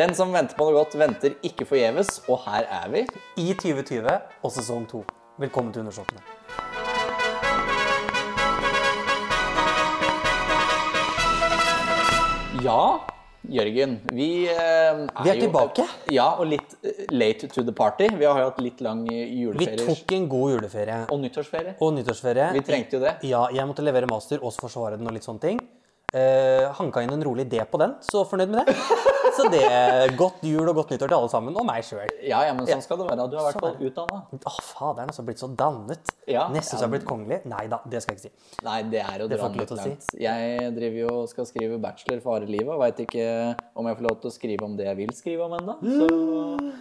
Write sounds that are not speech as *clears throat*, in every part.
Den som venter på noe godt, venter ikke forgjeves, og her er vi. I 2020 og sesong 2. Velkommen til Undersåttene. Ja, Jørgen, vi eh, er, Vi er jo- tilbake. Ja, og litt eh, late to the party. Vi har jo hatt litt lang Vi tok en god juleferie og nyttårsferie. og nyttårsferie. Vi trengte jo det. Ja, jeg måtte levere master, også forsvare den og litt sånne ting. Uh, hanka inn en rolig D på den, så fornøyd med det. *laughs* Så det Godt jul og godt nyttår til alle sammen, og meg sjøl. Ja, ja, men sånn skal det være. Du har i hvert Sånn fall er det. utdanna. Å, faderen, altså. Blitt så dannet. Ja, Nesten så jeg har blitt kongelig. Nei da, det skal jeg ikke si. Nei, det er å Det dra litt langt. Jeg driver jo og skal skrive bachelor for harde livet, og veit ikke om jeg får lov til å skrive om det jeg vil skrive om ennå. Så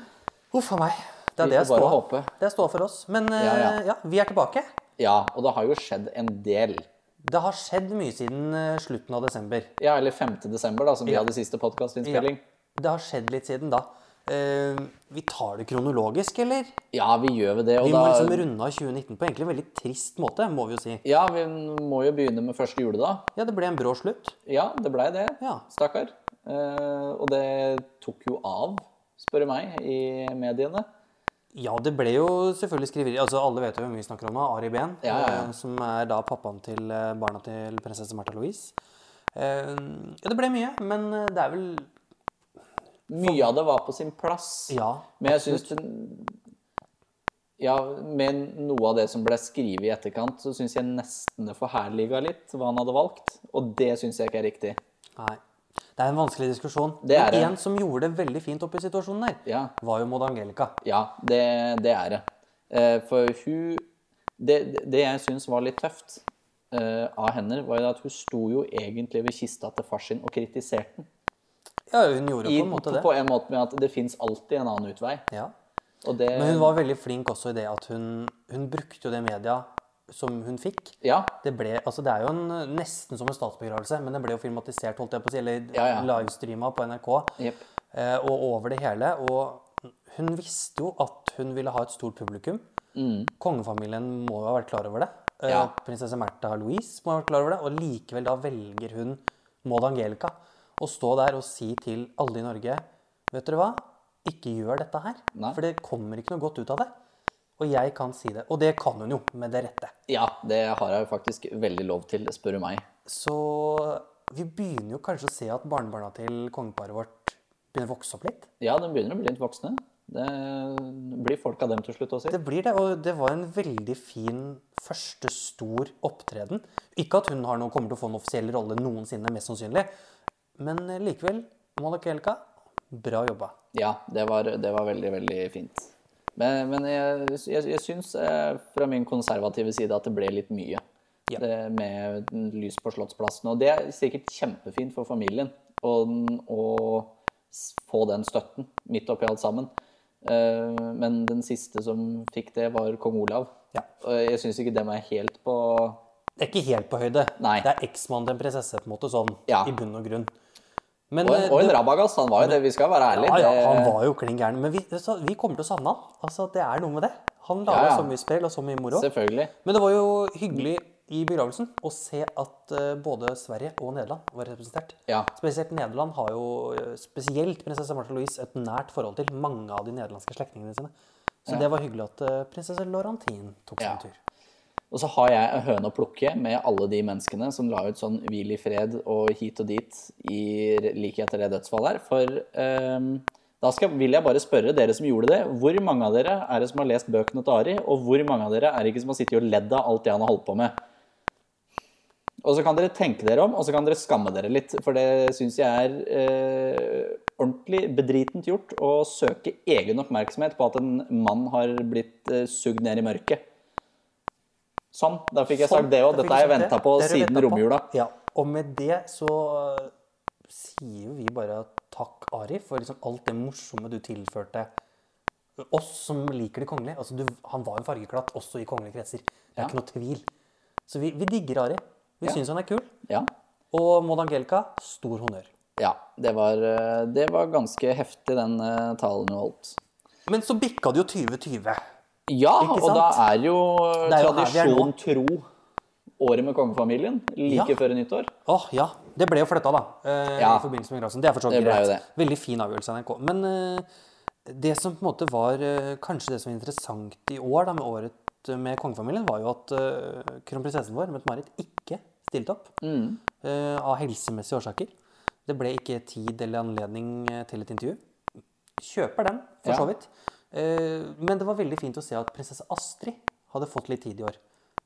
Huff a meg. Det er det jeg står. Det står for oss. Men eh, Ja, ja, ja. vi er tilbake. ja, og det har jo skjedd en del. Det har skjedd mye siden eh, slutten av desember. Ja, eller 5. desember, da, som vi Ja. hadde siste podkastinnspilling. Det har skjedd litt siden da. Uh, vi tar det kronologisk, eller? Ja, vi gjør det. Og Vi må da liksom runde av 2019 på egentlig en veldig trist måte, må vi jo si. Ja, vi må jo begynne med første juledag. Ja, det ble en brå slutt. Ja, det blei det. Ja. Stakkar. Uh, og det tok jo av, spør du meg, i mediene. Ja, det ble jo selvfølgelig skriveri. Altså, alle vet jo hvem vi snakker om nå. Ari Behn. Ja, ja, ja. eh, Som er da pappaen til eh, barna til prinsesse Märtha Louise. Eh, ja, det ble mye, men det er vel Mye av det var på sin plass. Ja. Men jeg syns Ja, med noe av det som ble skrevet i etterkant, så syns jeg nesten det forherliga litt hva han hadde valgt. Og det syns jeg ikke er riktig. Nei. Det er en vanskelig diskusjon. Det er men en som gjorde det veldig fint oppi situasjonen der, Ja. var jo Maud Angelica. Ja, det, det er det. Eh, For hun Det, det jeg syns var litt tøft eh, av henne, var jo at hun sto jo egentlig ved kista til far sin og kritiserte den. Ja, hun gjorde I, på en måte det. på en måte med at det fins alltid en annen utvei. Ja. Det Men hun var veldig flink også i det at hun, hun brukte jo det media som hun fikk. Ja. Det, ble, altså det er jo en, nesten som en statsbegravelse, men det ble jo filmatisert, holdt jeg på å si, eller Ja, ja. livestreama på NRK. Yep. Eh, og over det hele. Og hun visste jo at hun ville ha et stort publikum. Kongefamilien må jo ha vært klar over det. Eh, Ja. Prinsesse Märtha Louise må ha vært klar over det. Og likevel da velger hun Maud Angelica å stå der og si til alle i Norge Vet dere hva? Ikke gjør dette her. Nei. For det kommer ikke noe godt ut av det. Og jeg kan si det. Og det kan hun jo, med det rette. ja, det har jeg faktisk veldig lov til, spør du meg. Så vi begynner jo kanskje å se at barnebarna til kongeparet vårt begynner å vokse opp litt. Ja, de begynner å bli litt voksne. Det blir folk av dem til slutt også. Det blir det, og det var en veldig fin første stor opptreden. Ikke at hun har noe, kommer til å få en offisiell rolle noensinne, mest sannsynlig. Men likevel, Malakelka, bra jobba. Ja, det var, det var veldig, veldig fint. Men, men jeg, jeg, jeg syns eh, fra min konservative side at det ble litt mye. Ja. Det med lys på Slottsplassen. Og det er sikkert kjempefint for familien å, få den støtten midt oppi alt sammen. Eh, Men den siste som fikk det, var kong Olav. Ja. Og jeg syns ikke dem er helt på Det er ikke helt på høyde. Nei. Det er eksmannen til en prinsesse, på en måte, sånn Ja. i bunn og grunn. Men, Og en, eh, og en det- han var jo det. Vi skal være ærlige. Ja, ja, han var jo klin gæren. Men vi, vi kommer til å savne han. Altså, det er noe med det. Han laga Ja, ja. så mye sprell og så mye moro. Selvfølgelig. Men det var jo hyggelig i begravelsen å se at eh, både Sverige og Nederland var representert. Ja. Spesielt Nederland har jo eh, spesielt prinsesse Martha Louise et nært forhold til mange av de nederlandske slektningene sine. Så det var hyggelig at prinsesse Laurentin tok en tur. Og så har jeg en høne å plukke med alle de menneskene som la ut sånn hvil i fred og hit og dit i like etter det dødsfallet her. For um, da skal, vil jeg bare spørre dere som gjorde det, hvor mange av dere er det som har lest bøkene til Ari, og hvor mange av dere er det ikke som har sittet og ledd av alt det han har holdt på med? Og så kan dere tenke dere om, og så kan dere skamme dere litt, for det syns jeg er eh, ordentlig bedritent gjort å søke egen oppmerksomhet på at en mann har blitt eh, sugd ned i mørket. Sånn, da fikk jeg sagt det òg. Dette har jeg venta på siden romjula. Ja, og med det så eh, sier vi bare takk, Ari, for liksom alt det morsomme du tilførte oss som liker det kongelige. Altså, du, han var en fargeklatt også i kongelige kretser. Det er Ja. ikke noe tvil. Så vi, vi digger Ari. Vi Ja. syns han er kul. Ja. Og Maud Angelica, stor honnør. ja det, var, eh, det var ganske heftig, den eh, talen hun holdt. Men så bikka det jo 2020. Ja, og da er jo er jo tradisjon tro året med kongefamilien like Ja. før nyttår. Åh, ja. Det ble jo flytta, da. eh, Ja. I forbindelse med Grasen. Det er for så vidt greit. Veldig fin avgjørelse av NRK. Men eh, det som på en måte var eh, kanskje det som var interessant i år da, med året med kongefamilien, var jo at uh, kronprinsessen vår, Mette-Marit, ikke stilte opp. eh, av helsemessige årsaker. Det ble ikke tid eller anledning eh, til et intervju. Kjøper den, for så vidt. Eh, men det var veldig fint å se at prinsesse Astrid hadde fått litt tid i år.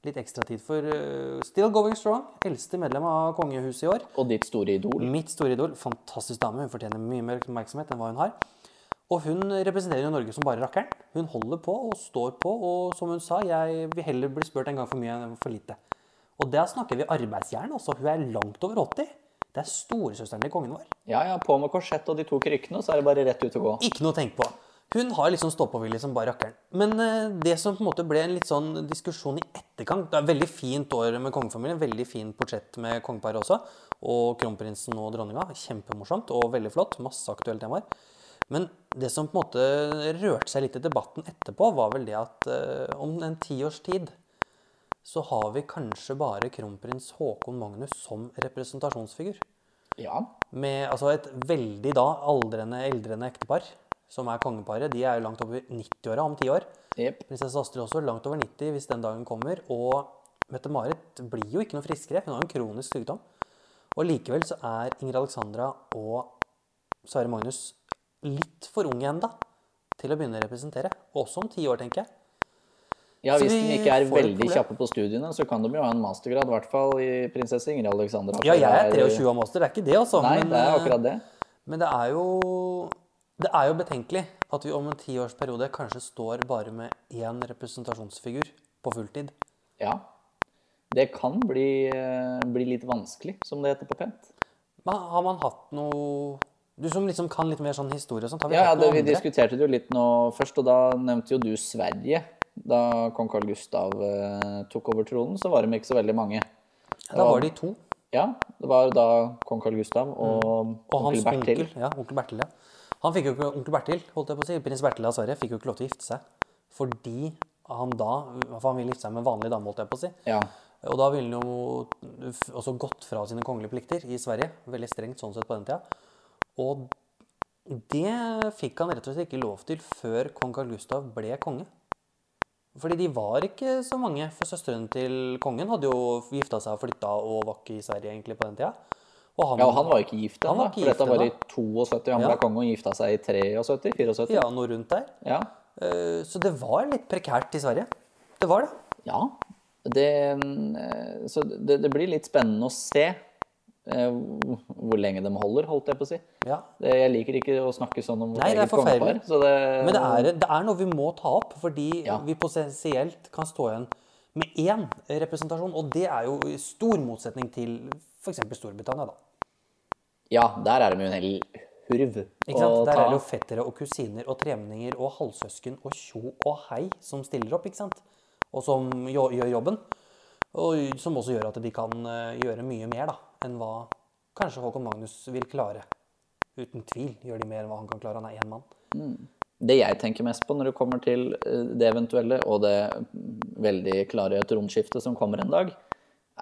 Litt ekstra tid. For eh, still going strong. Eldste medlem av kongehuset i år. Og ditt store idol. Mitt store idol. Fantastisk dame. Hun fortjener mye mer oppmerksomhet enn hva hun har. Og hun representerer jo Norge som bare rakkeren. Hun holder på og står på, og som hun sa, jeg vil heller bli spurt en gang for mye enn for lite. Og der snakker vi arbeidsjern. også. hun er langt over 80. Det er storesøsteren til kongen vår. Ja, ja, på med korsett og de to krykkene, så er det bare rett ut å gå. Ikke noe å tenke på. Hun har liksom stå-på-vilje som bare rakkeren. Men eh, det som på en måte ble en litt sånn diskusjon i etterkant Det er et veldig fint år med kongefamilien. Veldig fint portrett med kongeparet også. Og kronprinsen og dronninga. Kjempemorsomt og veldig flott. Masse aktuelle temaer. Men det som på en måte rørte seg litt i debatten etterpå, var vel det at eh, om en tiårs tid så har vi kanskje bare kronprins Haakon Magnus som representasjonsfigur. Ja. Med altså et veldig da aldrende, eldrende ektepar, som er kongeparet. De er jo langt over 90-åra om ti år. Yep. Prinsesse Astrid også langt over 90 hvis den dagen kommer. Og Mette-Marit blir jo ikke noe friskere. Hun har en kronisk sykdom. Og likevel så er Inger Alexandra og Sverre Magnus litt for unge enda til å begynne å representere. Også om ti år, tenker jeg. Ja, Hvis de ikke er veldig kjappe på studiene, så kan de jo ha en mastergrad, i hvert fall i prinsesse Ingrid Alexandra. Ja, jeg er 23 av master, det er ikke det, altså. Nei, men, det er eh, akkurat det. Men det er jo Det er jo betenkelig at vi om en tiårsperiode kanskje står bare med én representasjonsfigur på fulltid. Ja. Det kan bli, eh, bli litt vanskelig, som det heter på pent. Men har man hatt noe Du som liksom kan litt mer sånn historie og sånt, har vi Ja, hatt noe det, Vi andre? diskuterte det jo litt nå først, og da nevnte jo du Sverige. Da kong Carl Gustav eh, tok over tronen, så var de ikke så veldig mange. Da var de to. Ja, det var da kong Carl Gustav og, Mm. Og onkel hans Bertil. onkel. Ja, onkel Bertil, ja. Han fikk jo ikke, onkel Bertil, holdt jeg på å si, prins Bertil av Sverige, fikk jo ikke lov til å gifte seg. Fordi han da For han ville gifte seg med en vanlig dame, holdt jeg på å si. Ja. Og da ville han jo også gått fra sine kongelige plikter i Sverige. Veldig strengt sånn sett på den tida. Og det fikk han rett og slett ikke lov til før kong Carl Gustav ble konge. Fordi de var ikke så mange. For søsteren til kongen hadde jo gifta seg og flytta og var ikke i Sverige egentlig på den tida. Og han, ja, og han var jo ikke gift Han ennå, dette var i ennå. 72. Han Ja. ble konge og gifta seg i 73? 74? Ja, noe rundt der. Ja. Eh, Så det var litt prekært i Sverige. Det var det. Ja. Det, eh, så det, det blir litt spennende å se eh, hvor lenge de holder, holdt jeg på å si. Ja. Jeg liker ikke å snakke sånn om vårt eget kongepar. det, Men det er, det er noe vi må ta opp, fordi Ja. vi potensielt kan stå igjen med én representasjon. Og det er jo i stor motsetning til f.eks. Storbritannia, da. Ja, der er det jo en hel hurv å Der er det jo fettere og kusiner og tremenninger og halvsøsken og tjo og hei som stiller opp, ikke sant? Og som jo, gjør jobben. Og som også gjør at de kan eh, gjøre mye mer da, enn hva kanskje Håkon Magnus vil klare. Uten tvil gjør de mer enn hva han kan klare. Han er én mann. Det jeg tenker mest på når det kommer til eh, det eventuelle, og det mm, veldig klare tronskiftet som kommer en dag,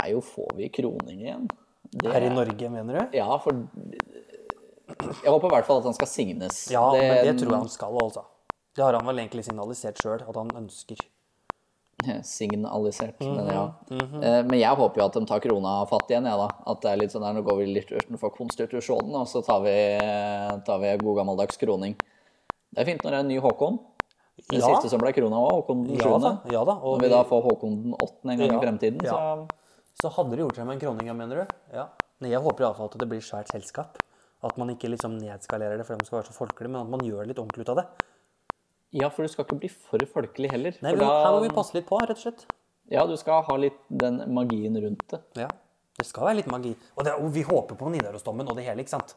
er jo får vi kroning igjen? Det, Her i Norge, mener du? Ja, for Jeg håper i hvert fall at han skal signes. Ja, men det tror jeg han skal, altså. Det har han vel egentlig signalisert sjøl, at han ønsker. *laughs* Signalisert, men ja. Mm -hmm. Men jeg håper jo at de tar krona fatt igjen, jeg, da. At det er litt sånn der, nå går vi litt utenfor konstitusjonen, og så tar vi, tar vi god gammeldags kroning. Det er fint når det er en ny Håkon. Den Ja. siste som ble krona òg, Håkon den Ja da. ja da. Og Når vi da får Håkon den 8. en gang Ja. i fremtiden, Ja. så Så hadde det gjort seg med en kroning, mener du? Ja. Men jeg håper iallfall at det blir svært selskap. At man ikke liksom nedskalerer det for man skal være så folkelige, men at man gjør det litt ordentlig ut av det. Ja, for du skal ikke bli for folkelig heller. Nei, for da, Her må vi passe litt på, rett og slett. Ja, du skal ha litt den magien rundt det. Ja. Det skal være litt magi. Og, det, og vi håper på Nidarosdommen og det hele, ikke sant?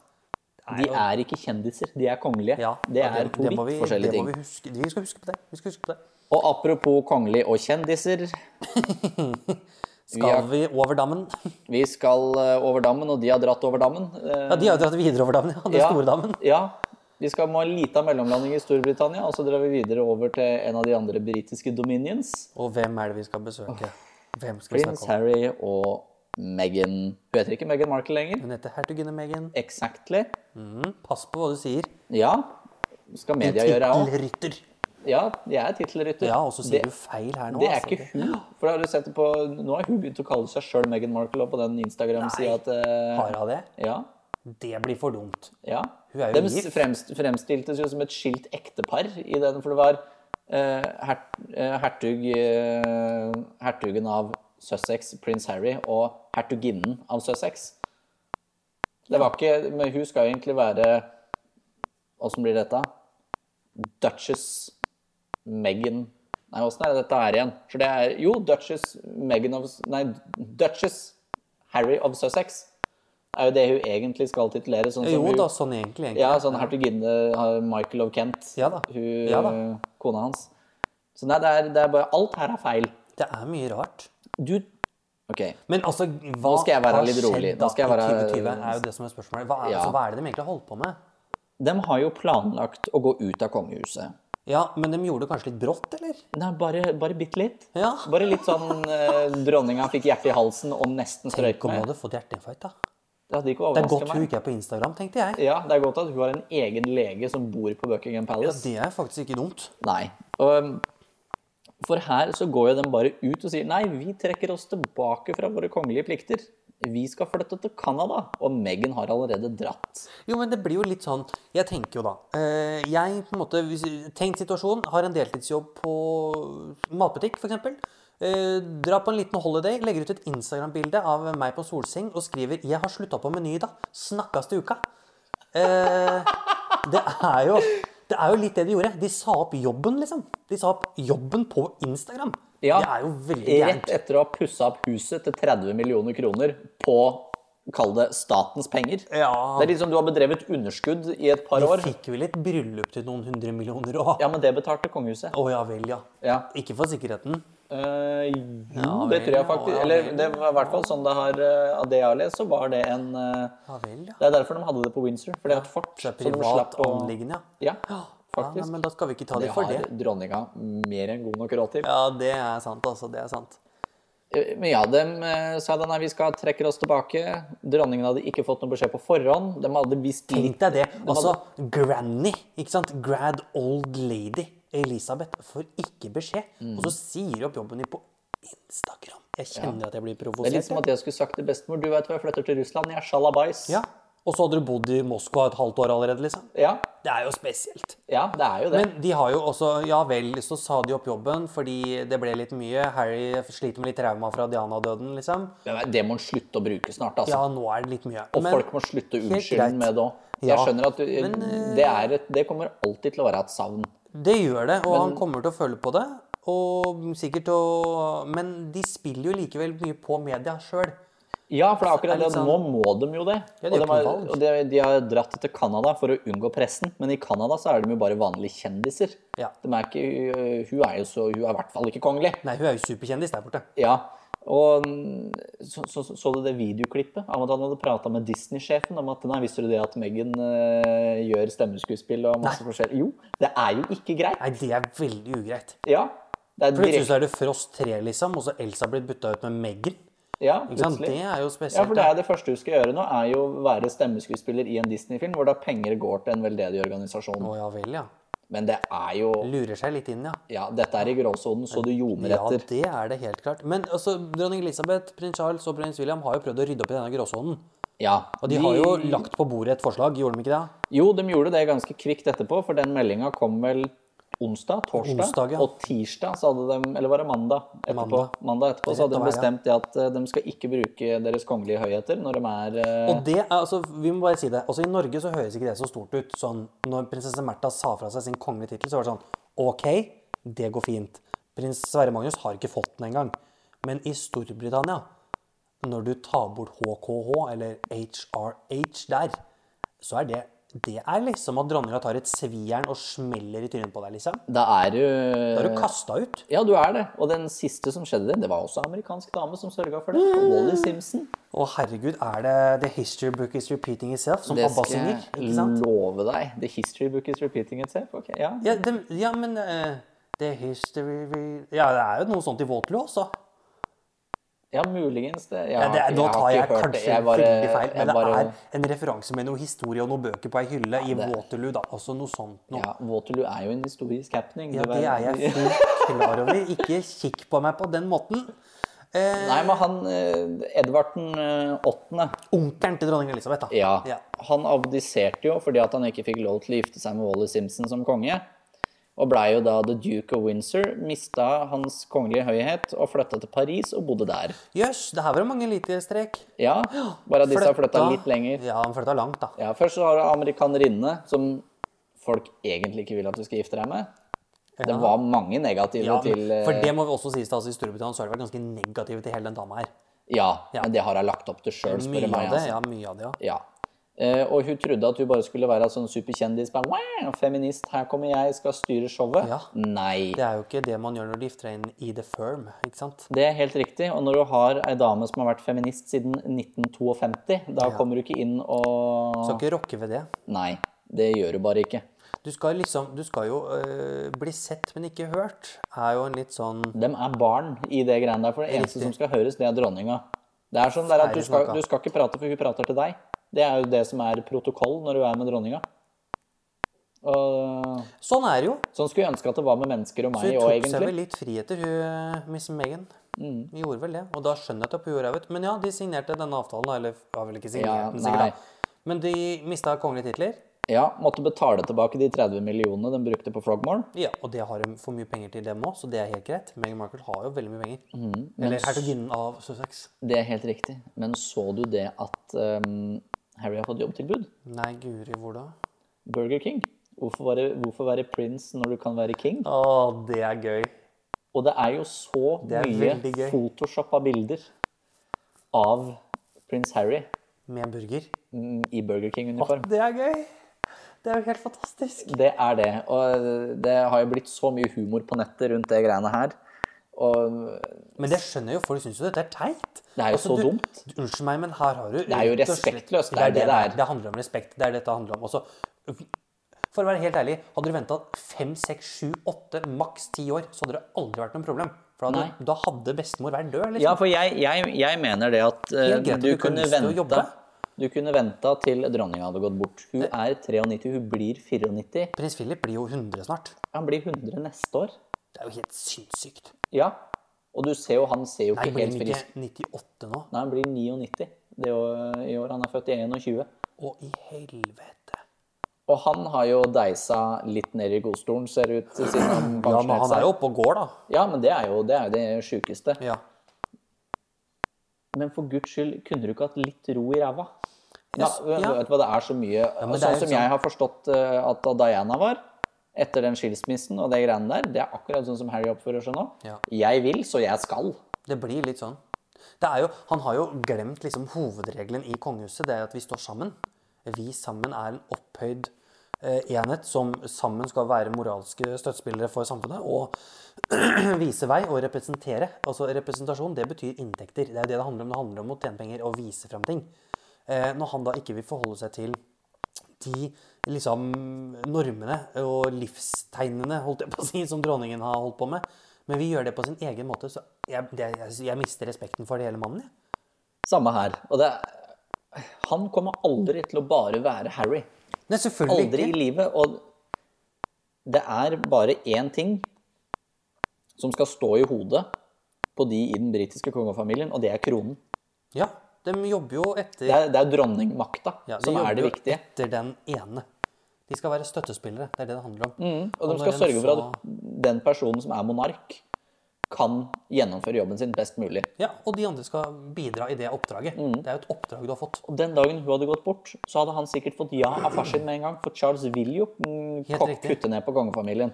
Det De jo- er ikke kjendiser, de er kongelige. ja, det er to vidt vi- forskjellige ting. Vi, huske, vi skal huske på det. Vi skal huske på det. Og apropos kongelig og kjendiser, *laughs* Skal har- vi over dammen? *laughs* vi skal eh, over dammen, og de har dratt over dammen. Eh, Ja, De har dratt videre over dammen, ja. Den ja, store dammen. Ja. Vi skal må ha en liten mellomlanding i Storbritannia, og så drar vi videre over til en av de andre britiske dominions. Og hvem er det vi skal besøke? Hvem skal vi snakke om? Harry og Meghan Hun heter ikke Meghan Markle lenger. Hun heter hertuginne Meghan. Exactly. Mm, pass på hva du sier. Ja. Skal media gjøre, jeg òg. Tittelrytter. Ja, jeg er tittelrytter. Ja, og så sier Det- du feil her nå. Det er altså. ikke hun. For har du sett det på Nå har hun begynt å kalle seg sjøl Meghan Markle og på den Instagram-sida at eh, Har hun det? Ja. Det blir for dumt. ja. Hun er jo De gift. fremst, fremstiltes jo som et skilt ektepar i den, for det var uh, her, uh, hertug Hertugen av Sussex, prins Harry, og hertuginnen av Sussex. Det var ikke Men hun skal egentlig være Åssen blir dette? Duchess Meghan Nei, åssen er det dette her igjen? For det er Jo, Duchess Meghan of Nei, Duchess Harry of Sussex er jo det hun egentlig skal titulere. Sånn som Jo hun, da, sånn egentlig. egentlig. Ja, sånn hertuginne har Michael of Kent. Ja da. Hun, Ja da. kona hans. Så nei, det er, det er bare Alt her er feil. Det er mye rart. Du OK. Men altså, hva Nå skal jeg være litt rolig. Nå skal jeg være- 2020? er jo det som er spørsmålet. Hva er, Ja. altså, hva er det de egentlig har holdt på med? De har jo planlagt å gå ut av kongehuset. Ja, men de gjorde det kanskje litt brått, eller? Nei, bare, bare bitte litt. Ja. Bare litt sånn eh, Dronninga fikk hjertet i halsen og nesten strøyk Tenk om hun med. hadde fått hjerteinfarkt, da. Det hadde ikke Det er overrasket godt hun meg. ikke er på Instagram, tenkte jeg. Ja, det er godt at hun har en egen lege som bor på Buckingham Palace. Det er faktisk ikke dumt. Nei. Og, um, for her så går jo de bare ut og sier nei, vi trekker oss tilbake fra våre kongelige plikter. Vi skal flytte til Canada. Og Megan har allerede dratt. Jo, men det blir jo litt sånn Jeg tenker jo da eh, Jeg på en måte Tenkt Tenk situasjon. Har en deltidsjobb på matbutikk, f.eks. Eh, dra på en liten holiday, legger ut et Instagram-bilde av meg på solseng og skriver 'Jeg har slutta på Meny, da. Snakkes til uka'. Eh, det er jo det er jo litt det de gjorde. De sa opp jobben, liksom. De sa opp jobben på Instagram. Ja, Det er jo veldig Rett etter å ha pussa opp huset til 30 millioner kroner på Kall det statens penger. Ja. Det er liksom du har bedrevet underskudd i et par år Vi fikk vel et bryllup til noen hundre millioner òg. Ja, men det betalte kongehuset. Å ja vel, ja. Ja. Ikke for sikkerheten. Uh, jo, Ja, det tror jeg faktisk. Eller det var i hvert fall sånn det har uh, Av det jeg har lest, så var det en uh, Ja vel, ja. Det er derfor de hadde det på Windsor. For det er et fort. Det er privat anliggende, Ja, ja. Faktisk. Ja, men da skal vi ikke ta det det for har det. dronninga mer enn god nok råd til. Ja, det er sant, altså. Det er sant. Eh, Men ja, de eh, sa da nei, vi skal trekke oss tilbake. Dronningen hadde ikke fått noe beskjed på forhånd. De hadde visst Tenk deg det. Altså, granny, ikke sant? Grad old lady Elisabeth får ikke beskjed. Mm. Og så sier de opp jobben din på Instagram. Jeg kjenner at jeg blir provosert. Det er litt som at jeg skulle sagt til bestemor Du vet hva, jeg flytter til Russland. Jeg er sjalabais. Ja. Og så hadde du bodd i Moskva et halvt år allerede, liksom. ja. Det er jo spesielt. Ja, det er jo det. Men de har jo også Ja vel, så sa de opp jobben fordi det ble litt mye. Harry sliter med litt trauma fra Diana-døden, liksom. Men det må han slutte å bruke snart, altså. Ja, nå er det litt mye. Og Men- folk må slutte å unnskylde med det òg. Jeg skjønner at du, Men, eh, det, er et, det kommer alltid til å være et savn. Det gjør det, og han kommer til å føle på det. Og sikkert å Men de spiller jo likevel mye på media sjøl. Ja, for det er akkurat det. sånn- Nå må de jo det. Ja, de og de, har, og de, de har dratt til Canada for å unngå pressen, men i Canada så er de jo bare vanlige kjendiser. Ja. De er ikke, hun er jo så Hun er i hvert fall ikke kongelig. Nei, hun er jo superkjendis der borte. Ja. Og mm, så, så, så, du det videoklippet av at han hadde prata med Disney-sjefen om at nei, visste du det at Megan uh, gjør stemmeskuespill og masse forskjellig? Jo, det er jo ikke greit. Nei, det er veldig ugreit. Ja. Det er Plutselig direkte så er det Frost 3, liksom, og så Elsa blitt bytta ut med Meghan. Ja, plutselig. Det er jo Ja, for det er det første du skal gjøre nå, er jo å være stemmeskuespiller i en Disney-film, hvor da penger går til en veldedig organisasjon. Å ja vel, ja. Men det er jo Lurer seg litt inn, ja. Ja, dette er i gråsonen, så du ljomer Ja, det er det helt klart. Men altså, dronning Elisabeth, prins Charles og prins William har jo prøvd å rydde opp i denne gråsonen. Ja. Og de har jo lagt på bordet et forslag, gjorde de ikke det? Jo, de gjorde det ganske kvikt etterpå, for den meldinga kom vel onsdag, torsdag, Onsdag, ja. og tirsdag så hadde de Eller var det mandag etterpå? Mandag. Mandag etterpå så hadde de bestemt det at eh, de skal ikke bruke deres kongelige høyheter når de er uh... Og det er, altså, vi må bare si det. Altså, I Norge så høres ikke det så stort ut. Sånn, når prinsesse Märtha sa fra seg sin kongelige tittel, så var det sånn OK, det går fint. Prins Sverre Magnus har ikke fått den engang. Men i Storbritannia, når du tar bort HKH, eller HRH der, så er det det er liksom at dronninga tar et svijern og smeller i trynet på deg, liksom. Da er du Da er du kasta ut. Ja, du er det. Og den siste som skjedde, det var også en amerikansk dame som sørga for det. Wally Simpson. Å herregud, er det The History Book is repeating itself, som Det Abba synger? jeg skal jeg love deg. The history book is repeating itself. Ok, ja. Ja, det, ja men uh, The History Ja, det er jo noe sånt i Waterloo også. Ja, muligens det. Jeg Ja, det, er- nå tar jeg jeg kanskje Jeg bare- veldig feil, men men det er en referanse med noe historie og noen bøker på ei hylle i Waterloo, da. Altså noe sånt noe. Ja, Waterloo er jo en historisk happening. Ja, det er jeg fullt klar over. Ikke kikk på meg på den måten. Eh, Nei, men han eh, Edvard den eh, åttende Onkelen til dronning Elisabeth, da. Ja. Ja. Han abdiserte jo fordi at han ikke fikk lov til å gifte seg med Wally Simpson som konge. Og blei jo da the duke of Windsor, mista hans kongelige høyhet og flytta til Paris og bodde der. Jøss, det her var jo mange elitestrek. Ja, bare disse har flytta litt lenger. Ja, han flytta langt, da. Ja, Først så har du amerikanerinne, som folk egentlig ikke vil at du skal gifte deg med. Det var mange negative Ja, til uh... for det må vi også sies til, altså I Storbritannia så har det vært ganske negative til hele den dama her. Ja, Ja. men det har hun lagt opp til sjøl, spør du meg. Altså. ja, mye av det, ja. Ja. Eh, og hun trodde at hun bare skulle være sånn superkjendis. Bare, wow, feminist, her kommer jeg, skal styre showet. Ja. Nei. Det er jo ikke det man gjør når du gifter deg inn i The Firm, ikke sant? Det er helt riktig. Og når du har ei dame som har vært feminist siden 1952, da kommer du ikke inn og Skal ikke rokke ved det. Nei, det gjør du bare ikke. Du skal liksom, du skal jo øh, bli sett, men ikke hørt, er jo en litt sånn De er barn i det greiene der, for det eneste som skal høres, det er dronninga. Det er sånn der at du skal, du skal ikke prate, for hun prater til deg. Det er jo det som er protokoll når du er med dronninga. Og Sånn er det jo. sånn skulle jeg ønske at det var med mennesker og meg òg, egentlig. Så hun tok seg vel litt friheter, hun Miss Megan. Mm. Vi gjorde vel det. Og da skjønner jeg at hun gjorde det. Men ja, de signerte denne avtalen, da. Eller har vel ikke signert Ja, den, sikkert. da. Men de mista kongelige titler. Ja, måtte betale tilbake de 30 millionene de brukte på Frogmore. Ja, og det har de for mye penger til dem òg, så det er helt greit. Meghan Markle har jo veldig mye penger. Mm, Eller hertuginnen av Sussex. Det er helt riktig. Men så du det at ehm, Harry har fått jobbtilbud? Nei, guri, hvor da? Burger King. Hvorfor være, hvorfor være prins når du kan være king? Å, det er gøy. Og det er jo så er mye photoshoppa bilder av prins Harry Med burger. mm, i Burger King-uniform. det er gøy! Det er jo helt fantastisk. Det er det. Og det har jo blitt så mye humor på nettet rundt det greiene her. Og Men det skjønner jo folk syns jo dette er teit. Det er jo så du, dumt. Unnskyld meg, men her har du Det er jo respektløst, det er det det er. Det handler om respekt. Det er dette det handler om. Også, for å være helt ærlig, hadde du venta fem, seks, sju, åtte, maks ti år, så hadde det aldri vært noe problem. For da hadde, da hadde bestemor vært død. Liksom. Ja, for jeg, jeg, jeg mener det at uh, du, du kunne venta. Du kunne venta til dronninga hadde gått bort. Hun er 93, hun blir 94. Prins Philip blir jo 100 snart. Han blir 100 neste år. Det er jo helt sinnssykt. Ja. Og du ser jo, han ser jo Nei, helt blir Nei, han blir ikke 98 nå? Nei, han blir 99 det år, i år. Han er født i 21. Å, i helvete. Og han har jo deisa litt ned i godstolen, ser det ut, siden han *clears throat* Ja, men han er jo oppe og går, da. Ja, men det er jo det, er det sjukeste. Ja. Men for guds skyld, kunne du ikke hatt litt ro i ræva? Ja, ja. Vet du hva, det er så mye ja, Sånn som sånn- jeg har forstått eh, at Diana var, etter den skilsmissen og det greiene der, det er akkurat sånn som Harry oppfører seg nå. Ja. Jeg vil, så jeg skal. Det blir litt sånn. Det er jo, han har jo glemt liksom hovedregelen i kongehuset. Det er at vi står sammen. Vi sammen er en opphøyd eh, enhet som sammen skal være moralske støttespillere for samfunnet. Og *clears throat* vise vei og representere. Altså Representasjon det betyr inntekter. Det er det det handler om. Det handler om å tjene penger og vise frem ting. Eh, når han da ikke vil forholde seg til de liksom normene og livstegnene holdt jeg på å si, som dronningen har holdt på med. Men vi gjør det på sin egen måte, så jeg, jeg, jeg mister respekten for det hele mannen. Jeg. Samme her. Og det Han kommer aldri til å bare være Harry. Nei, selvfølgelig Aldri i livet. Og det er bare én ting som skal stå i hodet på de i den britiske kongefamilien, og det er kronen. Ja, de jobber jo etter, Det er, det er dronningmakta ja, som er det viktige. etter den ene. De skal være støttespillere. Det er det det handler om. Mm, Og de skal sørge for at den personen som er monark, kan gjennomføre jobben sin best mulig. Ja, og de andre skal bidra i det oppdraget. Mm. Det er jo et oppdrag du har fått. Og den dagen hun hadde gått bort, så hadde han sikkert fått ja av far sin med en gang. For Charles vil jo mm, kutte ned på kongefamilien.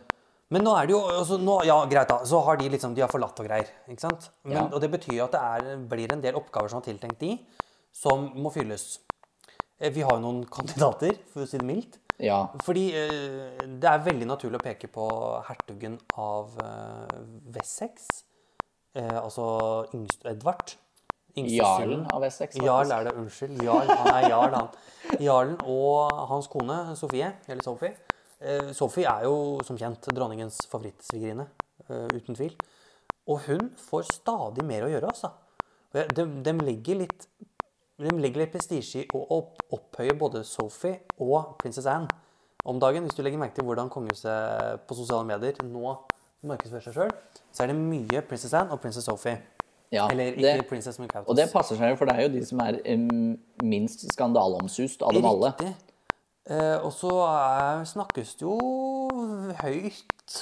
Men nå er det jo altså, nå, Ja, greit, da. Så har de liksom De har forlatt og greier. Ikke sant? Men, Ja. Og det betyr jo at det er, blir en del oppgaver som er tiltenkt de, som må fylles. Eh, Vi har jo noen kandidater, for å si det mildt. Ja. Fordi eh, det er veldig naturlig å peke på hertugen av eh, Wessex. Eh, altså yngst Edvard. Jarlen av Essex. Jarl er det, unnskyld. Jarl, han er jarl, han. Jarlen og hans kone Sofie, eller Sophie. Eh, Sophie er jo som kjent dronningens favorittsvigerinne, eh, uten tvil. Og hun får stadig mer å gjøre, altså. De, de legger litt de legger litt prestisje i å opp, opphøye både Sophie og Princess Anne om dagen. Hvis du legger merke til hvordan kongehuset på sosiale medier nå markedsfører seg sjøl, så er det mye Princess Anne og Princess Sophie. Ja, Eller ikke det- Princess Mukautas. Og det passer seg jo, for det er jo de som er um, minst skandaleomsust av dem alle. Riktig. Eh, og så snakkes det jo høyt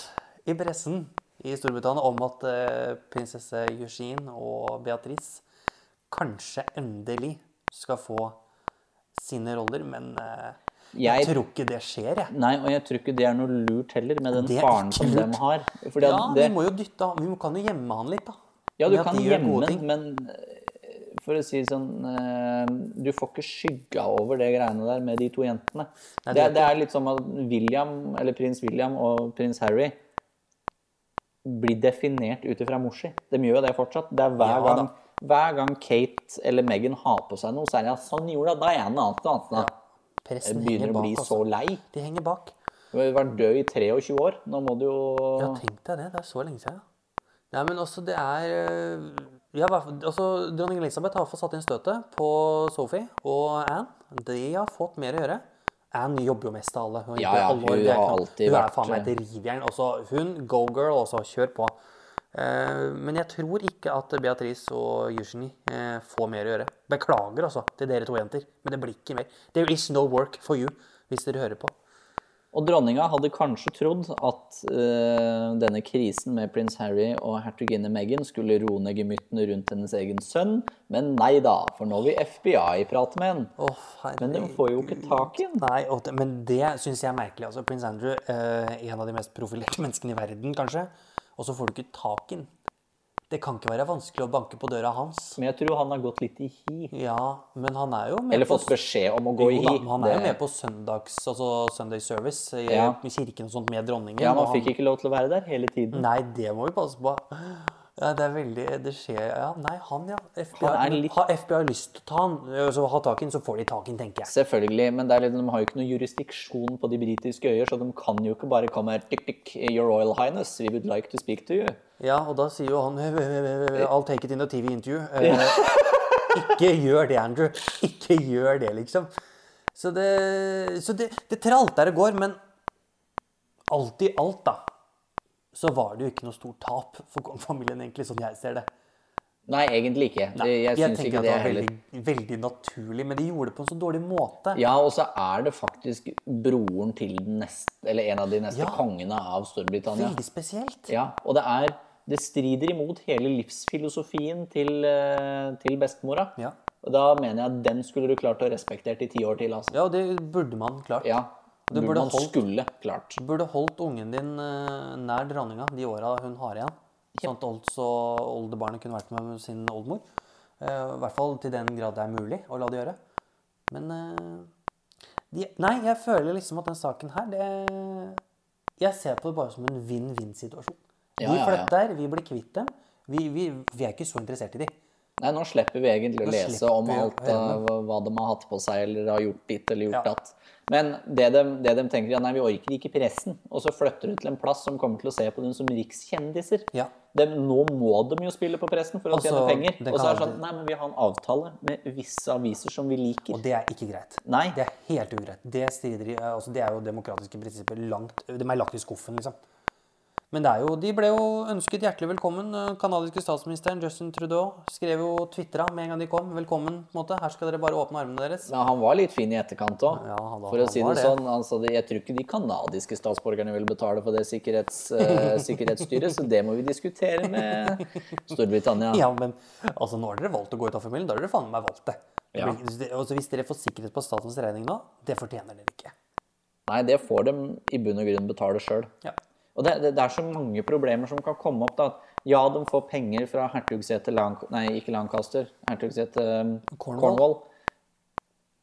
i pressen i Storbritannia om at eh, prinsesse Eugene og Beatrice kanskje endelig skal få sine roller, men eh, jeg, tror ikke det skjer, jeg. Nei, og jeg tror ikke det er noe lurt heller, med den faren som de har. Fordi Ja, det, vi må jo dytte Vi kan jo gjemme han litt, da. ja, du kan gjemme han, men eh, for å si sånn eh, Du får ikke skygga over det greiene der med de to jentene. Nei, det, det er- det litt som at William, eller prins William og prins Harry blir definert ut ifra Moshi. De gjør jo det fortsatt. Det er hver, Ja, da. Hver gang Kate eller Meghan har på seg noe, så er det ja, sånn gjorde Diana annet. da. Pressen begynner å bli altså. så lei. De henger bak. Du har vært død i 23 år. Nå må du jo Ja, tenk deg det. Det er så lenge siden. Nei, men også det er øh, ja, altså, Dronning Elisabeth har fått satt inn støtet på Sophie og Anne. De har fått mer å gjøre. Anne jobber jo mest av alle. Hun, Ja, ja, hun har alltid vært... hun er faen meg et rivjern. Også hun, go girl, også. Kjør på. Eh, men jeg tror ikke at Beatrice og Eugenie eh, får mer å gjøre. Beklager, altså, til dere to jenter, men det blir ikke mer. There is no work for you, hvis dere hører på. Og dronninga hadde kanskje trodd at uh, denne krisen med prins Harry og hertuginne Meghan skulle roe ned gemyttene rundt hennes egen sønn, men nei da, for nå vil FBI prate med henne. Oh, Men de får jo ikke tak i henne. Nei, og men det syns jeg er merkelig. Altså, Prins Andrew, uh, en av de mest profilerte menneskene i verden, kanskje. Og så får du ikke tak i den. Det kan ikke være vanskelig å banke på døra hans. Men jeg tror han har gått litt i hi. Ja, men han er jo med Eller på fått beskjed om å gå i hi. han er jo med på søndags, altså Sunday service i, Ja. kirken og sånt med dronningen. Ja, han- fikk ikke lov til å være der hele tiden. Nei, det må vi passe på. Ja, det er veldig Det skjer Ja, nei, han, ja. FBI, Han litt- Har FBI lyst til å ta han, så ha tak i han, så får de tak i han, tenker jeg. Selvfølgelig, men er litt, de har jo ikke noe jurisdiksjon på de britiske øyer, så de kan jo ikke bare komme her tick, tick, Your Royal Highness, we would like to speak to you. Ja, og da sier jo han *laughs* I'll take it in a TV interview. Ja. *laughs* ikke gjør det, Andrew. Ikke gjør det, liksom. Så det, så det, det tralter og går, men alt i alt, da, så var det jo ikke noe stort tap for kongefamilien, egentlig, sånn jeg ser det. Nei, egentlig ikke. Nei, jeg jeg tenker ikke at det det var veldig, veldig naturlig, men de gjorde det på en så dårlig måte. Ja, og så er det faktisk broren til den neste, eller en av de neste Ja. kongene av Storbritannia. Veldig spesielt. Ja, og det er Det strider imot hele livsfilosofien til, eh, til bestemora. Ja. Og da mener jeg at den skulle du klart å respektere i ti år til, altså. Ja, og det burde man klart. Ja. Det Burde man holdt. skulle klart. Du burde holdt ungen din eh, nær dronninga de åra hun har igjen. Sånn at også oldebarnet kunne vært med sin oldemor. Eh, I hvert fall til den grad det er mulig å la det gjøre. Men eh, de, Nei, jeg føler liksom at den saken her, det Jeg ser på det bare som en vinn-vinn-situasjon. Ja, de ja, ja. flytter, vi blir kvitt dem. Vi, vi, vi er ikke så interessert i de. Nei, nå slipper vi egentlig å lese om alt av hva de har hatt på seg eller har gjort ditt eller gjort Ja. datt. Men det de, det de tenker, ja, nei, vi orker ikke pressen. Og så flytter du til en plass som kommer til å se på dem som rikskjendiser. Ja. De, nå må de jo spille på pressen for å Altså, tjene penger. Og så er det sånn, nei, men vi har en avtale med visse aviser som vi liker. Og det er ikke greit. Nei. Det er helt ugreit. Det, strider altså det er jo demokratiske prinsipper langt De er lagt i skuffen, liksom. Men det er jo, de ble jo ønsket hjertelig velkommen. Eh, Kanadiske statsministeren Justin Trudeau skrev jo twitra med en gang de kom. Velkommen. på en måte. Her skal dere bare åpne armene deres. Ja, han var litt fin i etterkant òg. Ja, for å si det, det. sånn. Altså, jeg tror ikke de canadiske statsborgerne vil betale for det sikkerhets, uh, *laughs* sikkerhetsstyret, så det må vi diskutere med Storbritannia. Ja, men altså, nå har dere valgt å gå ut av familien. Da har dere faen meg valgt det. Ja. Altså, hvis dere får sikkerhet på statens regning nå, det fortjener dere ikke. Nei, det får de i bunn og grunn betale sjøl. Ja. Og det, det, det er så mange problemer som kan komme opp. da. Ja, de får penger fra hertugsetet Lanc... Nei, ikke Lancaster. Hertugsetet um, Cornwall. Cornwall.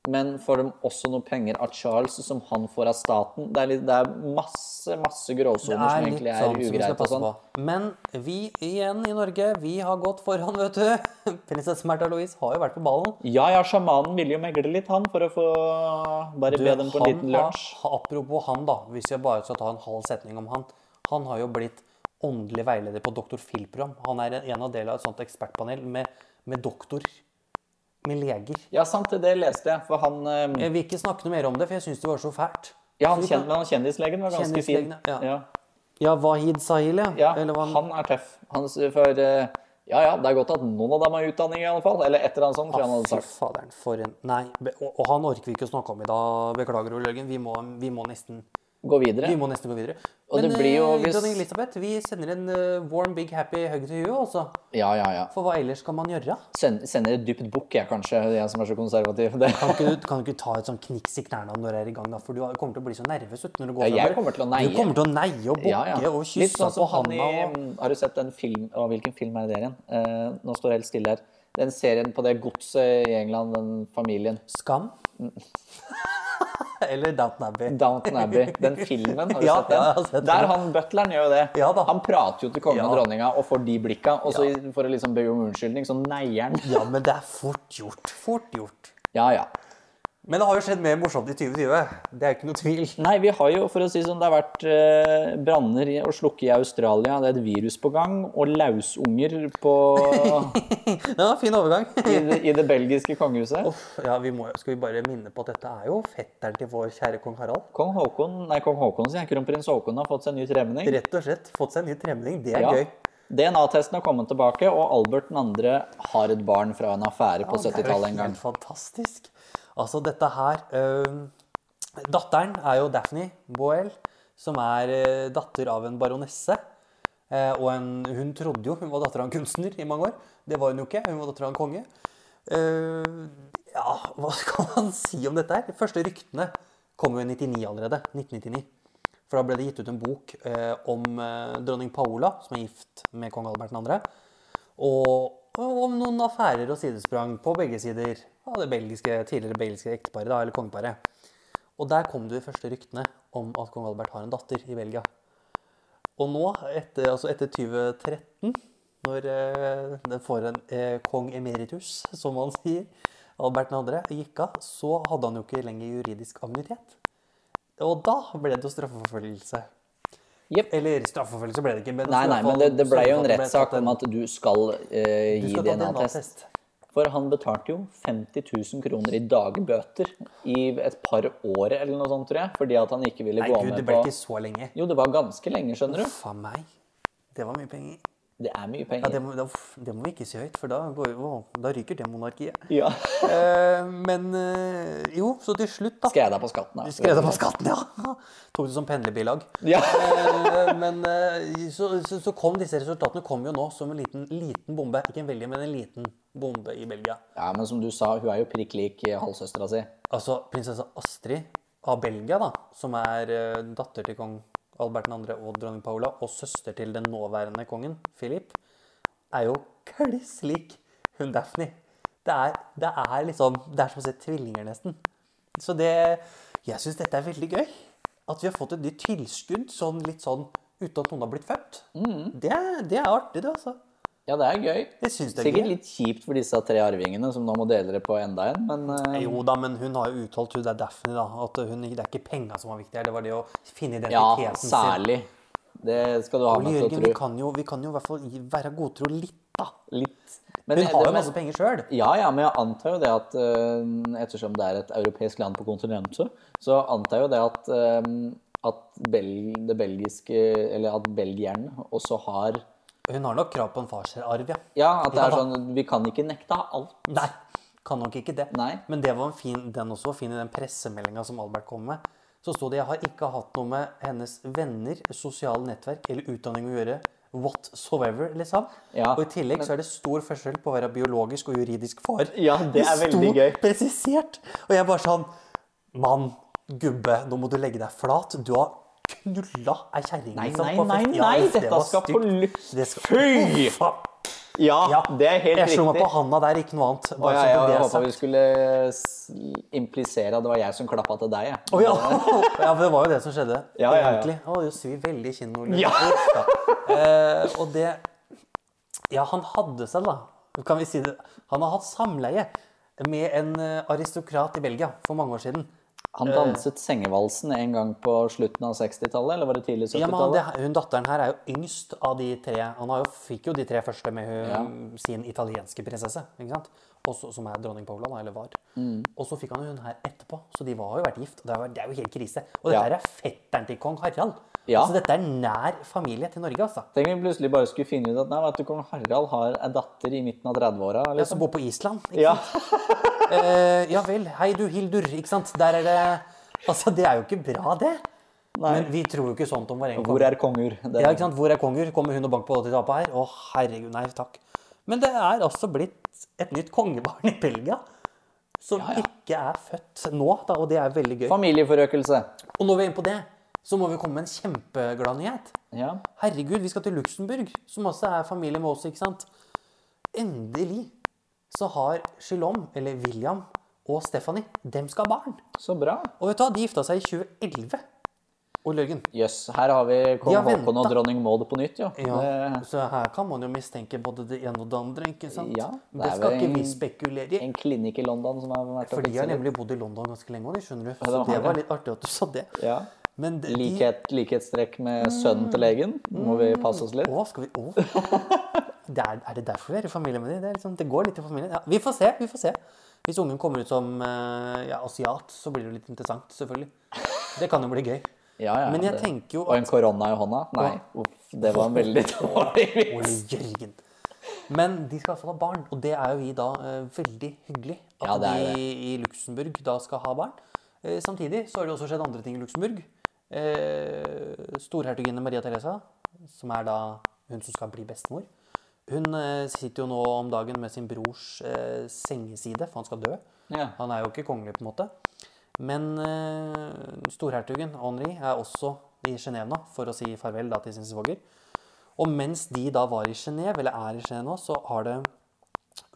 Men får de også noe penger av Charles som han får av staten? Det er, litt, det er masse, masse gråsoner som egentlig sånn er som ugreit. og sånn. Men vi igjen i Norge, vi har gått foran, vet du. *laughs* Prinsesse Märtha Louise har jo vært på ballen. Ja, ja, sjamanen ville jo megle litt, han, for å få bare be dem på en liten lunsj. apropos han, da, hvis jeg bare skal ta en halv setning om han. Han har jo blitt åndelig veileder på Dr. Phil-program. Han er en av del av et sånt ekspertpanel med med doktor. Med leger. Ja, sant, det, det leste jeg. For han um... Jeg vil ikke snakke noe mer om det, for jeg syns det var så fælt. Ja, han, kjen, han kjendislegen var ganske fin. Ja. Ja. Ja, Wahid Sahil, ja. Han han er tøff. Han, for uh... Ja ja, det er godt at noen av dem har utdanning, i alle fall. Eller et eller annet sånt, Ah, Fy faderen, for en Nei, og, og han orker vi ikke å snakke om i dag. Beklager, Ole Jørgen. Vi vi må nesten Gå videre. Vi må nesten gå videre. Og Men det blir jo eh, hvis- dronning Elisabeth, vi sender en eh, warm, big, happy hug til huet også. Ja ja ja. For hva ellers kan man gjøre? Send, sender et dypt bukk, jeg, kanskje. Jeg som er så konservativ. Kan ikke, du- kan ikke ta et sånn kniks i knærne når du er i gang, da? For du kommer til å bli så nervøs ut når du går Ja, jeg kommer til å neie. Du kommer til å neie og bukke Ja, ja. og Litt sånn som han i Har du sett den film og hvilken film er det der igjen? Eh, nå står det helt stille her. Den serien på det godset i England, den familien. Skam? *laughs* *laughs* Eller Downton Abbey. Downton Abbey. Den filmen, har du *laughs* Ja, sett den? ja, jeg har sett den. Der han butleren gjør jo det. Ja da. Han prater jo til kongen og dronninga og får de blikka, og så for å liksom be om unnskyldning, så neier han. Ja, men det er fort gjort. Fort gjort. Ja, ja. Men det har jo skjedd mer morsomt i 2020. Det er ikke noe tvil. Nei, vi har jo, for å si det sånn, det har vært eh, branner og slukke i Australia, det er et virus på gang, og lausunger på, *laughs* Ja, fin overgang. *laughs* i, det, i det belgiske kongehuset. Uff, ja, vi må, skal vi bare minne på at dette er jo fetteren til vår kjære kong Harald. Kong Håkon, nei, kong Håkon, sier jeg, kronprins Håkon har fått seg en ny tremenning. Rett og slett fått seg en ny tremling. Det er Ja. gøy. DNA-testen har kommet tilbake, og Albert 2. har et barn fra en affære på Ja, det er 70-tallet en gang. Helt fantastisk. Altså, dette her øh, Datteren er jo Daphne Boel, som er øh, datter av en baronesse. Eh, og en, hun trodde jo hun var datter av en kunstner i mange år. Det var hun jo ikke. Hun var datter av en konge. Uh, ja, hva *laughs* skal man si om dette her? De første ryktene kom jo i 99 allerede. 1999. For da ble det gitt ut en bok eh, om eh, dronning Paola, som er gift med kong Albert 2. Og, og om noen affærer og sidesprang på begge sider av det belgiske, tidligere belgiske ekteparet, da, eller kongeparet. Og der kom det de første ryktene om at kong Albert har en datter i Belgia. Og nå, etter, altså etter 2013, når eh, den får en eh, kong emeritus, som man sier, Albert 2. gikk av, så hadde han jo ikke lenger juridisk ammunitet. Og da ble det jo straffeforfølgelse. Yep. Eller straffeforfølgelse ble det ikke. Men Nei, nei, men det, det ble jo en rettssak om at du skal eh, gi DNA-test. For han betalte jo 50 000 kroner i dagbøter i et par år eller noe sånt, tror jeg. Fordi at han ikke ville Nei, gå gud, det ble på ikke så lenge. Jo, det var ganske lenge, skjønner du. Faen meg. Det var mye penger. Det er mye Ja, penger. det, må, da, det må vi ikke si høyt, for da, går, da ryker det monarkiet. Ja. *laughs* Eh, men eh, jo, så til slutt, da. Skrev deg på skatten, da. Skrev på skatten, ja. *laughs* Tok det som pendlerbilag. Ja. Eh, men eh, så, så, så kom disse resultatene kom jo nå som en liten, liten bombe. Ikke en veldig, men en liten bombe i Belgia. ja, men som du sa, hun er jo prikk lik halvsøstera si. Altså prinsesse Astrid av Belgia, da, som er eh, datter til kong Albert 2. og dronning Paula, og søster til den nåværende kongen, Philip, er jo kliss lik hun Daphne. Det er, det er liksom Det er som å se tvillinger, nesten. Så det Jeg syns dette er veldig gøy. At vi har fått et nytt tilskudd sånn litt sånn uten at noen har blitt født. Det, er- det er artig, det, altså. Ja, det er gøy. Jeg synes det er Sikkert gøy. litt kjipt for disse tre arvingene som nå må dele det på enda en, men uh... Jo da, men hun har jo uttalt, hun det er Daphne, da, at hun, det er ikke penga som var viktig her, det var det å finne ja, identiteten sin. særlig. Det skal du ha meg til å vi tro. kan jo, vi kan jo i hvert fall være godtro litt, da. Litt. Men, Hun har jo masse penger sjøl. Ja, ja, men jeg antar jo det at uh, ettersom det er et europeisk land på kontinentet, så antar jeg jo det at, uh, at Bel det belgiske Eller at belgierne også har Hun har nok krav på en farsarv, ja. Ja, at det er sånn Vi kan ikke nekte alt. Nei, kan nok ikke det. Nei. Men det var en fin, den også var fin i den pressemeldinga som Albert kom med. Så sto det jeg har ikke hatt noe med hennes venner, sosiale nettverk eller utdanning å gjøre. Whatsoever, liksom. Ja, og i tillegg så er det stor forskjell på å være biologisk og juridisk far. Ja, det er veldig gøy. presisert. Og jeg bare sånn Mann, gubbe, nå må du legge deg flat. Du har knulla ei kjerring. Nei, liksom, nei, nei, nei, dette skal på luft. Fy! Ja, det er helt jeg slo meg på handa der, ikke noe annet. Bare ja, så jeg, håpa vi skulle implisere at det var jeg som klappa til deg. Oh, ja. *laughs* ja, for det var jo det som skjedde. Ja, ja, ja. Egentlig. Å, det svir veldig i kinnet. Ja. Eh, og det Ja, han hadde seg, da. Kan vi si det? Han har hatt samleie med en eh, aristokrat i Belgia for mange år siden. Han danset sengevalsen en gang på slutten av 60-tallet, eller var det tidlig Ja, men 70-tallet? det, hun datteren her er jo yngst av de tre. Han har jo, fikk jo de tre første med hun, sin italienske prinsesse? Også, som er dronning Paula, da, eller var. Mm. Og så fikk han hun her etterpå, så de var jo vært gift. Det er, det er jo helt krise. Og Ja. dette her er fetteren til kong Harald. Ja. Altså, dette er nær familie til Norge, altså. Tenk om vi plutselig bare skulle finne ut at nei, vet du, kong Harald har en datter i midten av 30-åra. Ja, Liksom. som bor på Island. Ikke Ja. sant? Eh, ja vel. Hei du, Hildur. Ikke sant. Der er det Altså, det er jo ikke bra, det. Nei. Men vi tror jo ikke sånt om vår egen Hvor er konger? Det, Ja, ikke sant? Hvor er konger? Kommer hun og bank på 80-tapet her? Å, herregud, nei takk. Men det er altså blitt et nytt kongebarn i Belgia. Som Ja, ja. ikke er født nå, da, og det er veldig gøy. Familieforøkelse. Og når vi er inne på det, så må vi komme med en kjempeglad nyhet. Ja. Herregud, vi skal til Luxembourg, som også er familie med oss, ikke sant? Endelig så har Shilom, eller William, og Stephanie, dem skal ha barn. Så bra. Og vet du hva, de gifta seg i 2011. Og Jørgen. Yes, her har vi kong Haakon og dronning Maud på nytt, jo. Ja, Det, så her kan man jo mistenke både det ene og det andre, ikke sant? Ja, det det, skal ikke vi spekulere i. en klinikk i London som har vært For de har nemlig bodd i London ganske lenge, de skjønner du. Så det var litt artig at du sa det. Ja. Men de, Likhet, likhetstrekk med sønnen til legen. Må vi passe oss litt. Å, skal vi Å. Det er, er det derfor vi er i familie med dem? Det, liksom, det går litt i familien. Ja, vi får se. vi får se. Hvis ungen kommer ut som eh, ja, asiat, så blir det jo litt interessant, selvfølgelig. Det kan jo bli gøy. Ja, ja, Men jeg det- tenker jo Og en korona i hånda? Nei. Uff, det var en veldig dårlig vits. Men de skal i hvert fall ha barn, og det er jo vi da eh, veldig hyggelig at Ja, de i Luxembourg da skal ha barn. Eh, samtidig så har det også skjedd andre ting i Luxembourg. Eh, storhertuginne Maria Teresa, som er da hun som skal bli bestemor, hun eh, sitter jo nå om dagen med sin brors eh, sengeside, for han skal dø. Ja. Han er jo ikke kongelig, på en måte. Men eh, storhertugen Henri er også i Genéve nå for å si farvel da til sin svoger. Og mens de da var i Genéve, eller er i Genéve nå, så har det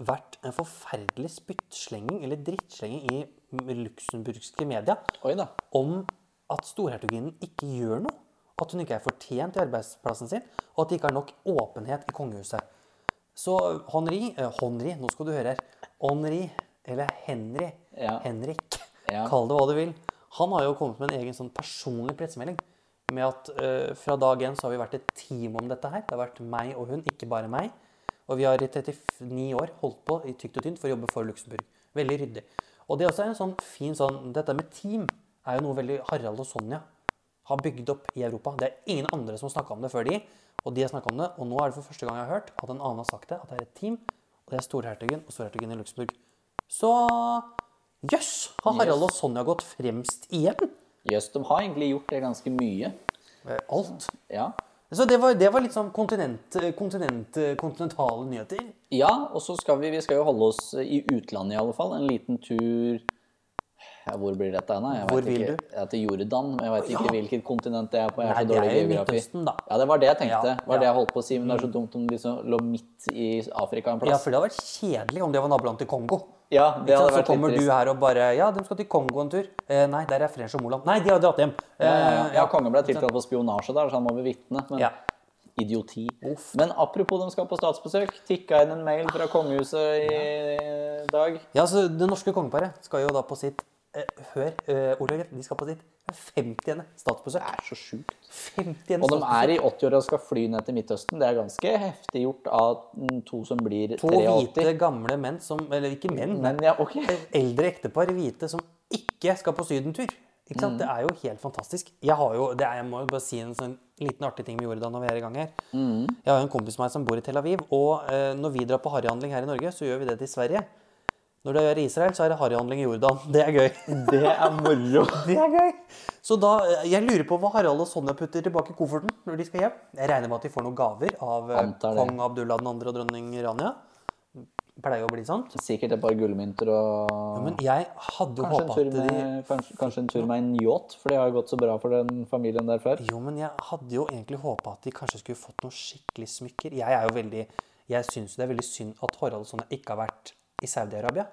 vært en forferdelig spyttslenging, eller drittslenging, i luxemburgske media om at storhertuginnen ikke gjør noe. At hun ikke er fortjent i arbeidsplassen sin, og at det ikke er nok åpenhet i kongehuset. Så Henri, eh, Henri, nå skal du høre her. Henri, eller Henry, Ja. Henrik, Ja. kall det hva du vil. Han har jo kommet med en egen sånn personlig pressemelding. Med at eh, fra dag én så har vi vært et team om dette her. Det har vært meg og hun, ikke bare meg. Og vi har i 39 år holdt på i tykt og tynt for å jobbe for Luxembourg. Veldig ryddig. Og det er også en sånn fin sånn Dette med team er jo noe veldig Harald og Sonja har bygd opp i Europa. Det er ingen andre som snakka om det før de. Og de har snakket om det, og nå er det for første gang jeg har hørt at en annen har sagt det, at det er et team. Og det er storhertugen og storhertugen i Luxembourg. Så jøss! har Harald og Sonja gått fremst igjen? Jøss, de har egentlig gjort det ganske mye. Eh, Alt. Ja. Så det var, det var litt sånn kontinent, kontinent, kontinentale nyheter. Ja, og så skal vi, vi skal jo holde oss i utlandet i alle fall. En liten tur Hvor blir dette hen? Hvor vet vil ikke. du? Ja, til Jordan. Men jeg vet ikke Ja. hvilket kontinent det er på. Jeg er så dårlig i geografi. Midtøsten, da. Ja, det var det jeg tenkte. Ja, var det jeg holdt på å si, Men det er så dumt om de som lå midt i Afrika en Ja, for det hadde vært kjedelig om det var naboland til Kongo. Ja, det hadde vært litt trist. Så kommer du her og bare Ja, de skal til Kongo en tur. Eh, nei, der er French og Moland. Nei, de har dratt hjem. Ja, ja, ja. Eh, kongen ble tiltalt for spionasje der, så han må bevitne. Men Ja. idioti. Uff. Men apropos de skal på statsbesøk. Tikka inn en mail fra kongehuset i dag. Ja, så Det norske kongeparet skal jo da på sitt eh, Hør, uh, Olav de skal på sitt 50. statsbesøk. Det er så sjukt. 50. Og de er i 80-åra og skal fly ned til Midtøsten. Det er ganske heftig gjort av mm, to som blir To hvite, gamle menn som Eller ikke menn, Men ja, okay. *laughs* eldre ektepar hvite som ikke skal på sydentur. Ikke sant? Det er jo helt fantastisk. Jeg har jo, det er, jeg må bare si en sånn liten artig ting vi gjorde da når vi er i gang her. Jeg har jo en kompis med meg som bor i Tel Aviv, og uh, når vi drar på harryhandling her i Norge, så gjør vi det til Sverige. Når det er Israel, så er det harryhandling i Jordan. *laughs* Det er gøy. Det er moro. *laughs* Det er gøy. Så da, eh, Jeg lurer på hva Harald og Sonja putter tilbake i kofferten når de skal hjem. Jeg regner med at de får noen gaver av eh, kong Abdullah 2. og dronning Rania. Pleier å bli sånn. Sikkert et par gullmynter og Men jeg hadde jo håpa at de kanskje, kanskje en tur med en yacht, for det har jo gått så bra for den familien der før. Jo, men jeg hadde jo egentlig håpa at de kanskje skulle fått noen skikkelig smykker. Jeg er jo veldig Jeg syns det er veldig synd at Harald og Sonja ikke har vært i Saudi-Arabia.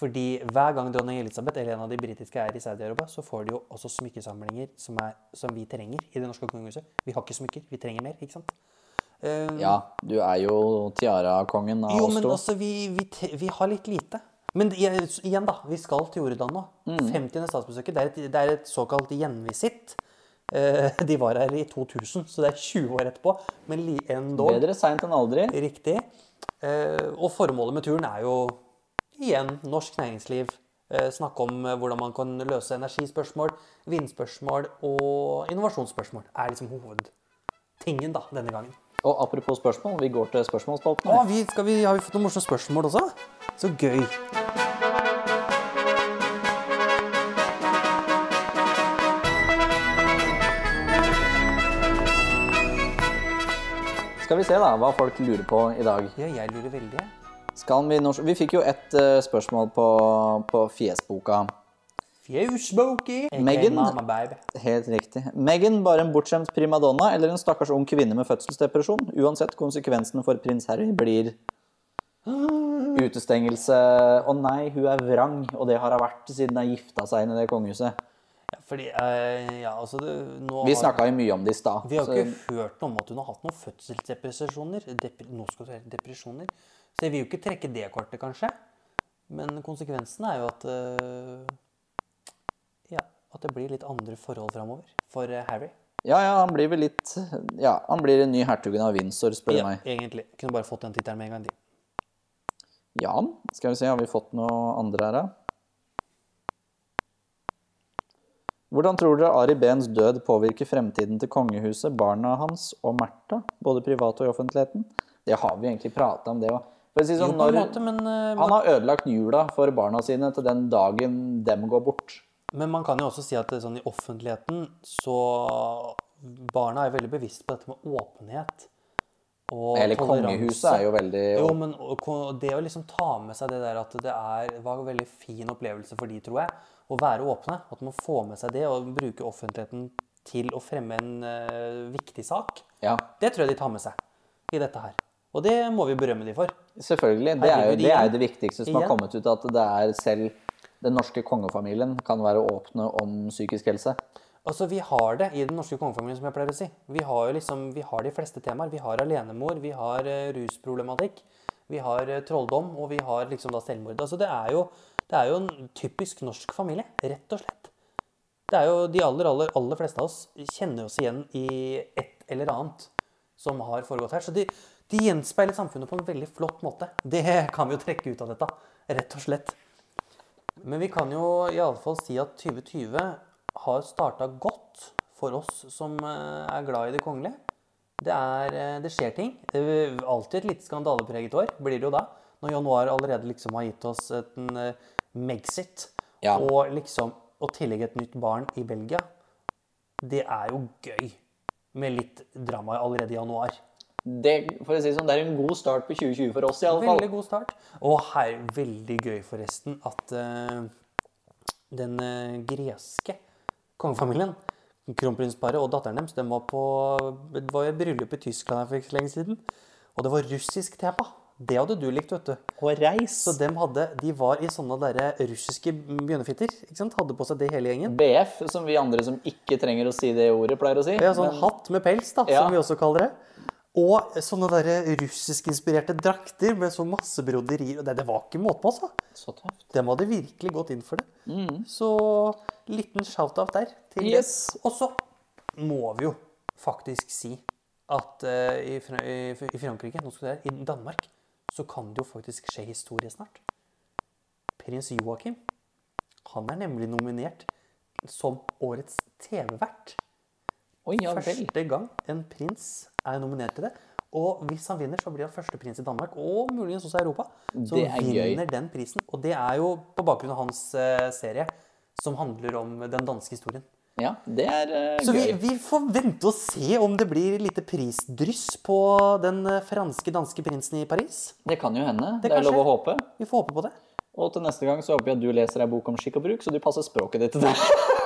Fordi hver gang dronning Elisabeth eller en av de britiske er i Saudi-Arabia, så får de jo også smykkesamlinger som, er, som vi trenger i det norske kongehuset. Vi har ikke smykker, vi trenger mer, ikke sant? Eh, Ja, du er jo tiara-kongen av jo, oss men altså, vi, vi, vi har litt lite. Men igjen, da. Vi skal til Jordan nå. Mm. 50. statsbesøket. Det er et, det er et såkalt gjenvisitt. Eh, de var her i 2000, så det er 20 år etterpå. Men endog Bedre seint enn aldri. riktig. Eh, og formålet med turen er jo igjen norsk næringsliv. Eh, snakke om hvordan man kan løse energispørsmål, vindspørsmål og innovasjonsspørsmål. er liksom hovedtingen da, denne gangen. Og apropos spørsmål, vi går til spørsmålsspalten. Å, vi, vi, har vi fått noen morsomme spørsmål også? Så gøy. Skal vi se da, hva folk lurer på i dag. Ja, jeg lurer veldig. Skal vi, vi fikk jo et uh, spørsmål på, på Fjesboka. Fjesboki. Megan? Helt riktig. Megan bare en bortskjemt primadonna eller en stakkars ung kvinne med fødselsdepresjon? Uansett, konsekvensene for prins Harry blir utestengelse. Å nei, hun er vrang, og det har hun vært siden hun gifta seg inn i det kongehuset. Fordi, eh, ja, altså det, nå Vi har- snakka jo mye om det i stad. Vi har så- ikke hørt noe om at hun har hatt noen fødselsdepresjoner. Dep nå skal du høre depresjoner. Så jeg vil jo ikke trekke det kortet, kanskje. Men konsekvensen er jo at eh, Ja, at det blir litt andre forhold framover for eh, Harry. Ja, ja, han blir vel litt Ja, han blir en ny hertugen av Windsor, spør du Ja, meg. egentlig. Kunne bare fått den tittelen med en gang. de. Ja, skal vi se, har vi fått noe andre her, da? Hvordan tror dere Ari Behns død påvirker fremtiden til kongehuset, barna hans og Märtha? Både privat og i offentligheten? Det har vi egentlig prata om, det òg. Si sånn, eh, han har ødelagt jula for barna sine til den dagen dem går bort. men man kan jo også si at sånn, i offentligheten så Barna er veldig bevisst på dette med åpenhet. Hele kongehuset er jo veldig Jo, men det å liksom ta med seg det der at det er, var en veldig fin opplevelse for de, tror jeg, å være åpne. At man får med seg det og bruke offentligheten til å fremme en uh, viktig sak. Ja, Det tror jeg de tar med seg i dette her. Og det må vi berømme de for. selvfølgelig. Det er jo det, er det viktigste som har kommet ut, at det er selv den norske kongefamilien kan være åpne om psykisk helse. Altså, Vi har det i den norske kongefamilien, som jeg pleier å si. Vi har jo liksom, vi har de fleste temaer. Vi har alenemor, vi har uh, rusproblematikk, vi har uh, trolldom, og vi har liksom da selvmord. Altså, det er, jo, det er jo en typisk norsk familie, rett og slett. Det er jo De aller, aller, aller fleste av oss kjenner oss igjen i et eller annet som har foregått her. Så de, de gjenspeiler samfunnet på en veldig flott måte. Det kan vi jo trekke ut av dette, rett og slett. Men vi kan jo iallfall si at 2020 har starta godt for oss som eh, er glad i det kongelige. Det, er, eh, det skjer ting. Det er alltid et litt skandalepreget år, blir det jo da. Når januar allerede liksom har gitt oss en eh, Megxit, Ja. og liksom å tillegge et nytt barn i Belgia. Det er jo gøy med litt drama allerede i januar. Det, for å si sånn, det er en god start på 2020 for oss, i alle fall. Veldig god start. Og her, veldig gøy forresten at uh, den uh, greske kongefamilien, kronprinsparet og datteren deres, de var på var i bryllup i Tyskland for ikke så lenge siden. Og det var russisk tema. Det hadde du likt, vet du. Og reis. Så de, hadde, de var i sånne der russiske bjønnefitter. ikke sant? Hadde på seg det hele gjengen. BF, som vi andre som ikke trenger å si det ordet, pleier å si. Ja, sånn Men- hatt med pels, da, Ja. som vi også kaller det. Og sånne der russiskinspirerte drakter med så masse broderier. Det, det var ikke måte på, altså. Så tøft. De hadde virkelig gått inn for det. Så liten shout-out der. til det. Yes. Og så må vi jo faktisk si at uh, i, i, i Frankrike, nå skal det i Danmark, så kan det jo faktisk skje historie snart. Prins Joakim, han er nemlig nominert som årets TV-vert. Første gang en prins er nominert til det. Og hvis han vinner, så blir han første prins i Danmark, og muligens også i Europa. Så han er gøy. vinner den prisen. Og det er jo på bakgrunn av hans eh, serie, som handler om den danske historien. Ja, det er gøy Så vi, vi får vente og se om det blir lite prisdryss på den eh, franske danske prinsen i Paris. Det kan jo hende. Det, det er lov å håpe. Vi får håpe på det. Og til neste gang så håper jeg at du leser ei bok om skikk og bruk, så du passer språket ditt til det. *laughs*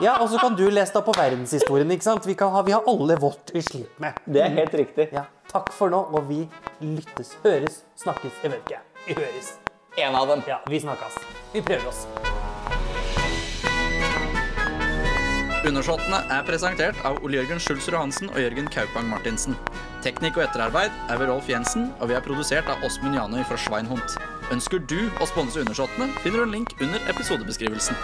Ja, Og så kan du lese deg på verdenshistorien. ikke sant? Vi, kan ha, vi har alle vårt i slit med. Det er helt riktig. Ja, Takk for nå, og vi lyttes, høres, snakkes. Jeg vet ikke. Vi høres. En av dem. Ja, vi snakkes. Vi prøver oss. Undersåttene er presentert av Ole Jørgen Schulzrud Hansen og Jørgen Kaupang Martinsen. Teknikk og etterarbeid er ved Rolf Jensen, og vi er produsert av Åsmund Janøy fra Sveinhundt. Ønsker du å sponse Undersåttene, finner du en link under episodebeskrivelsen.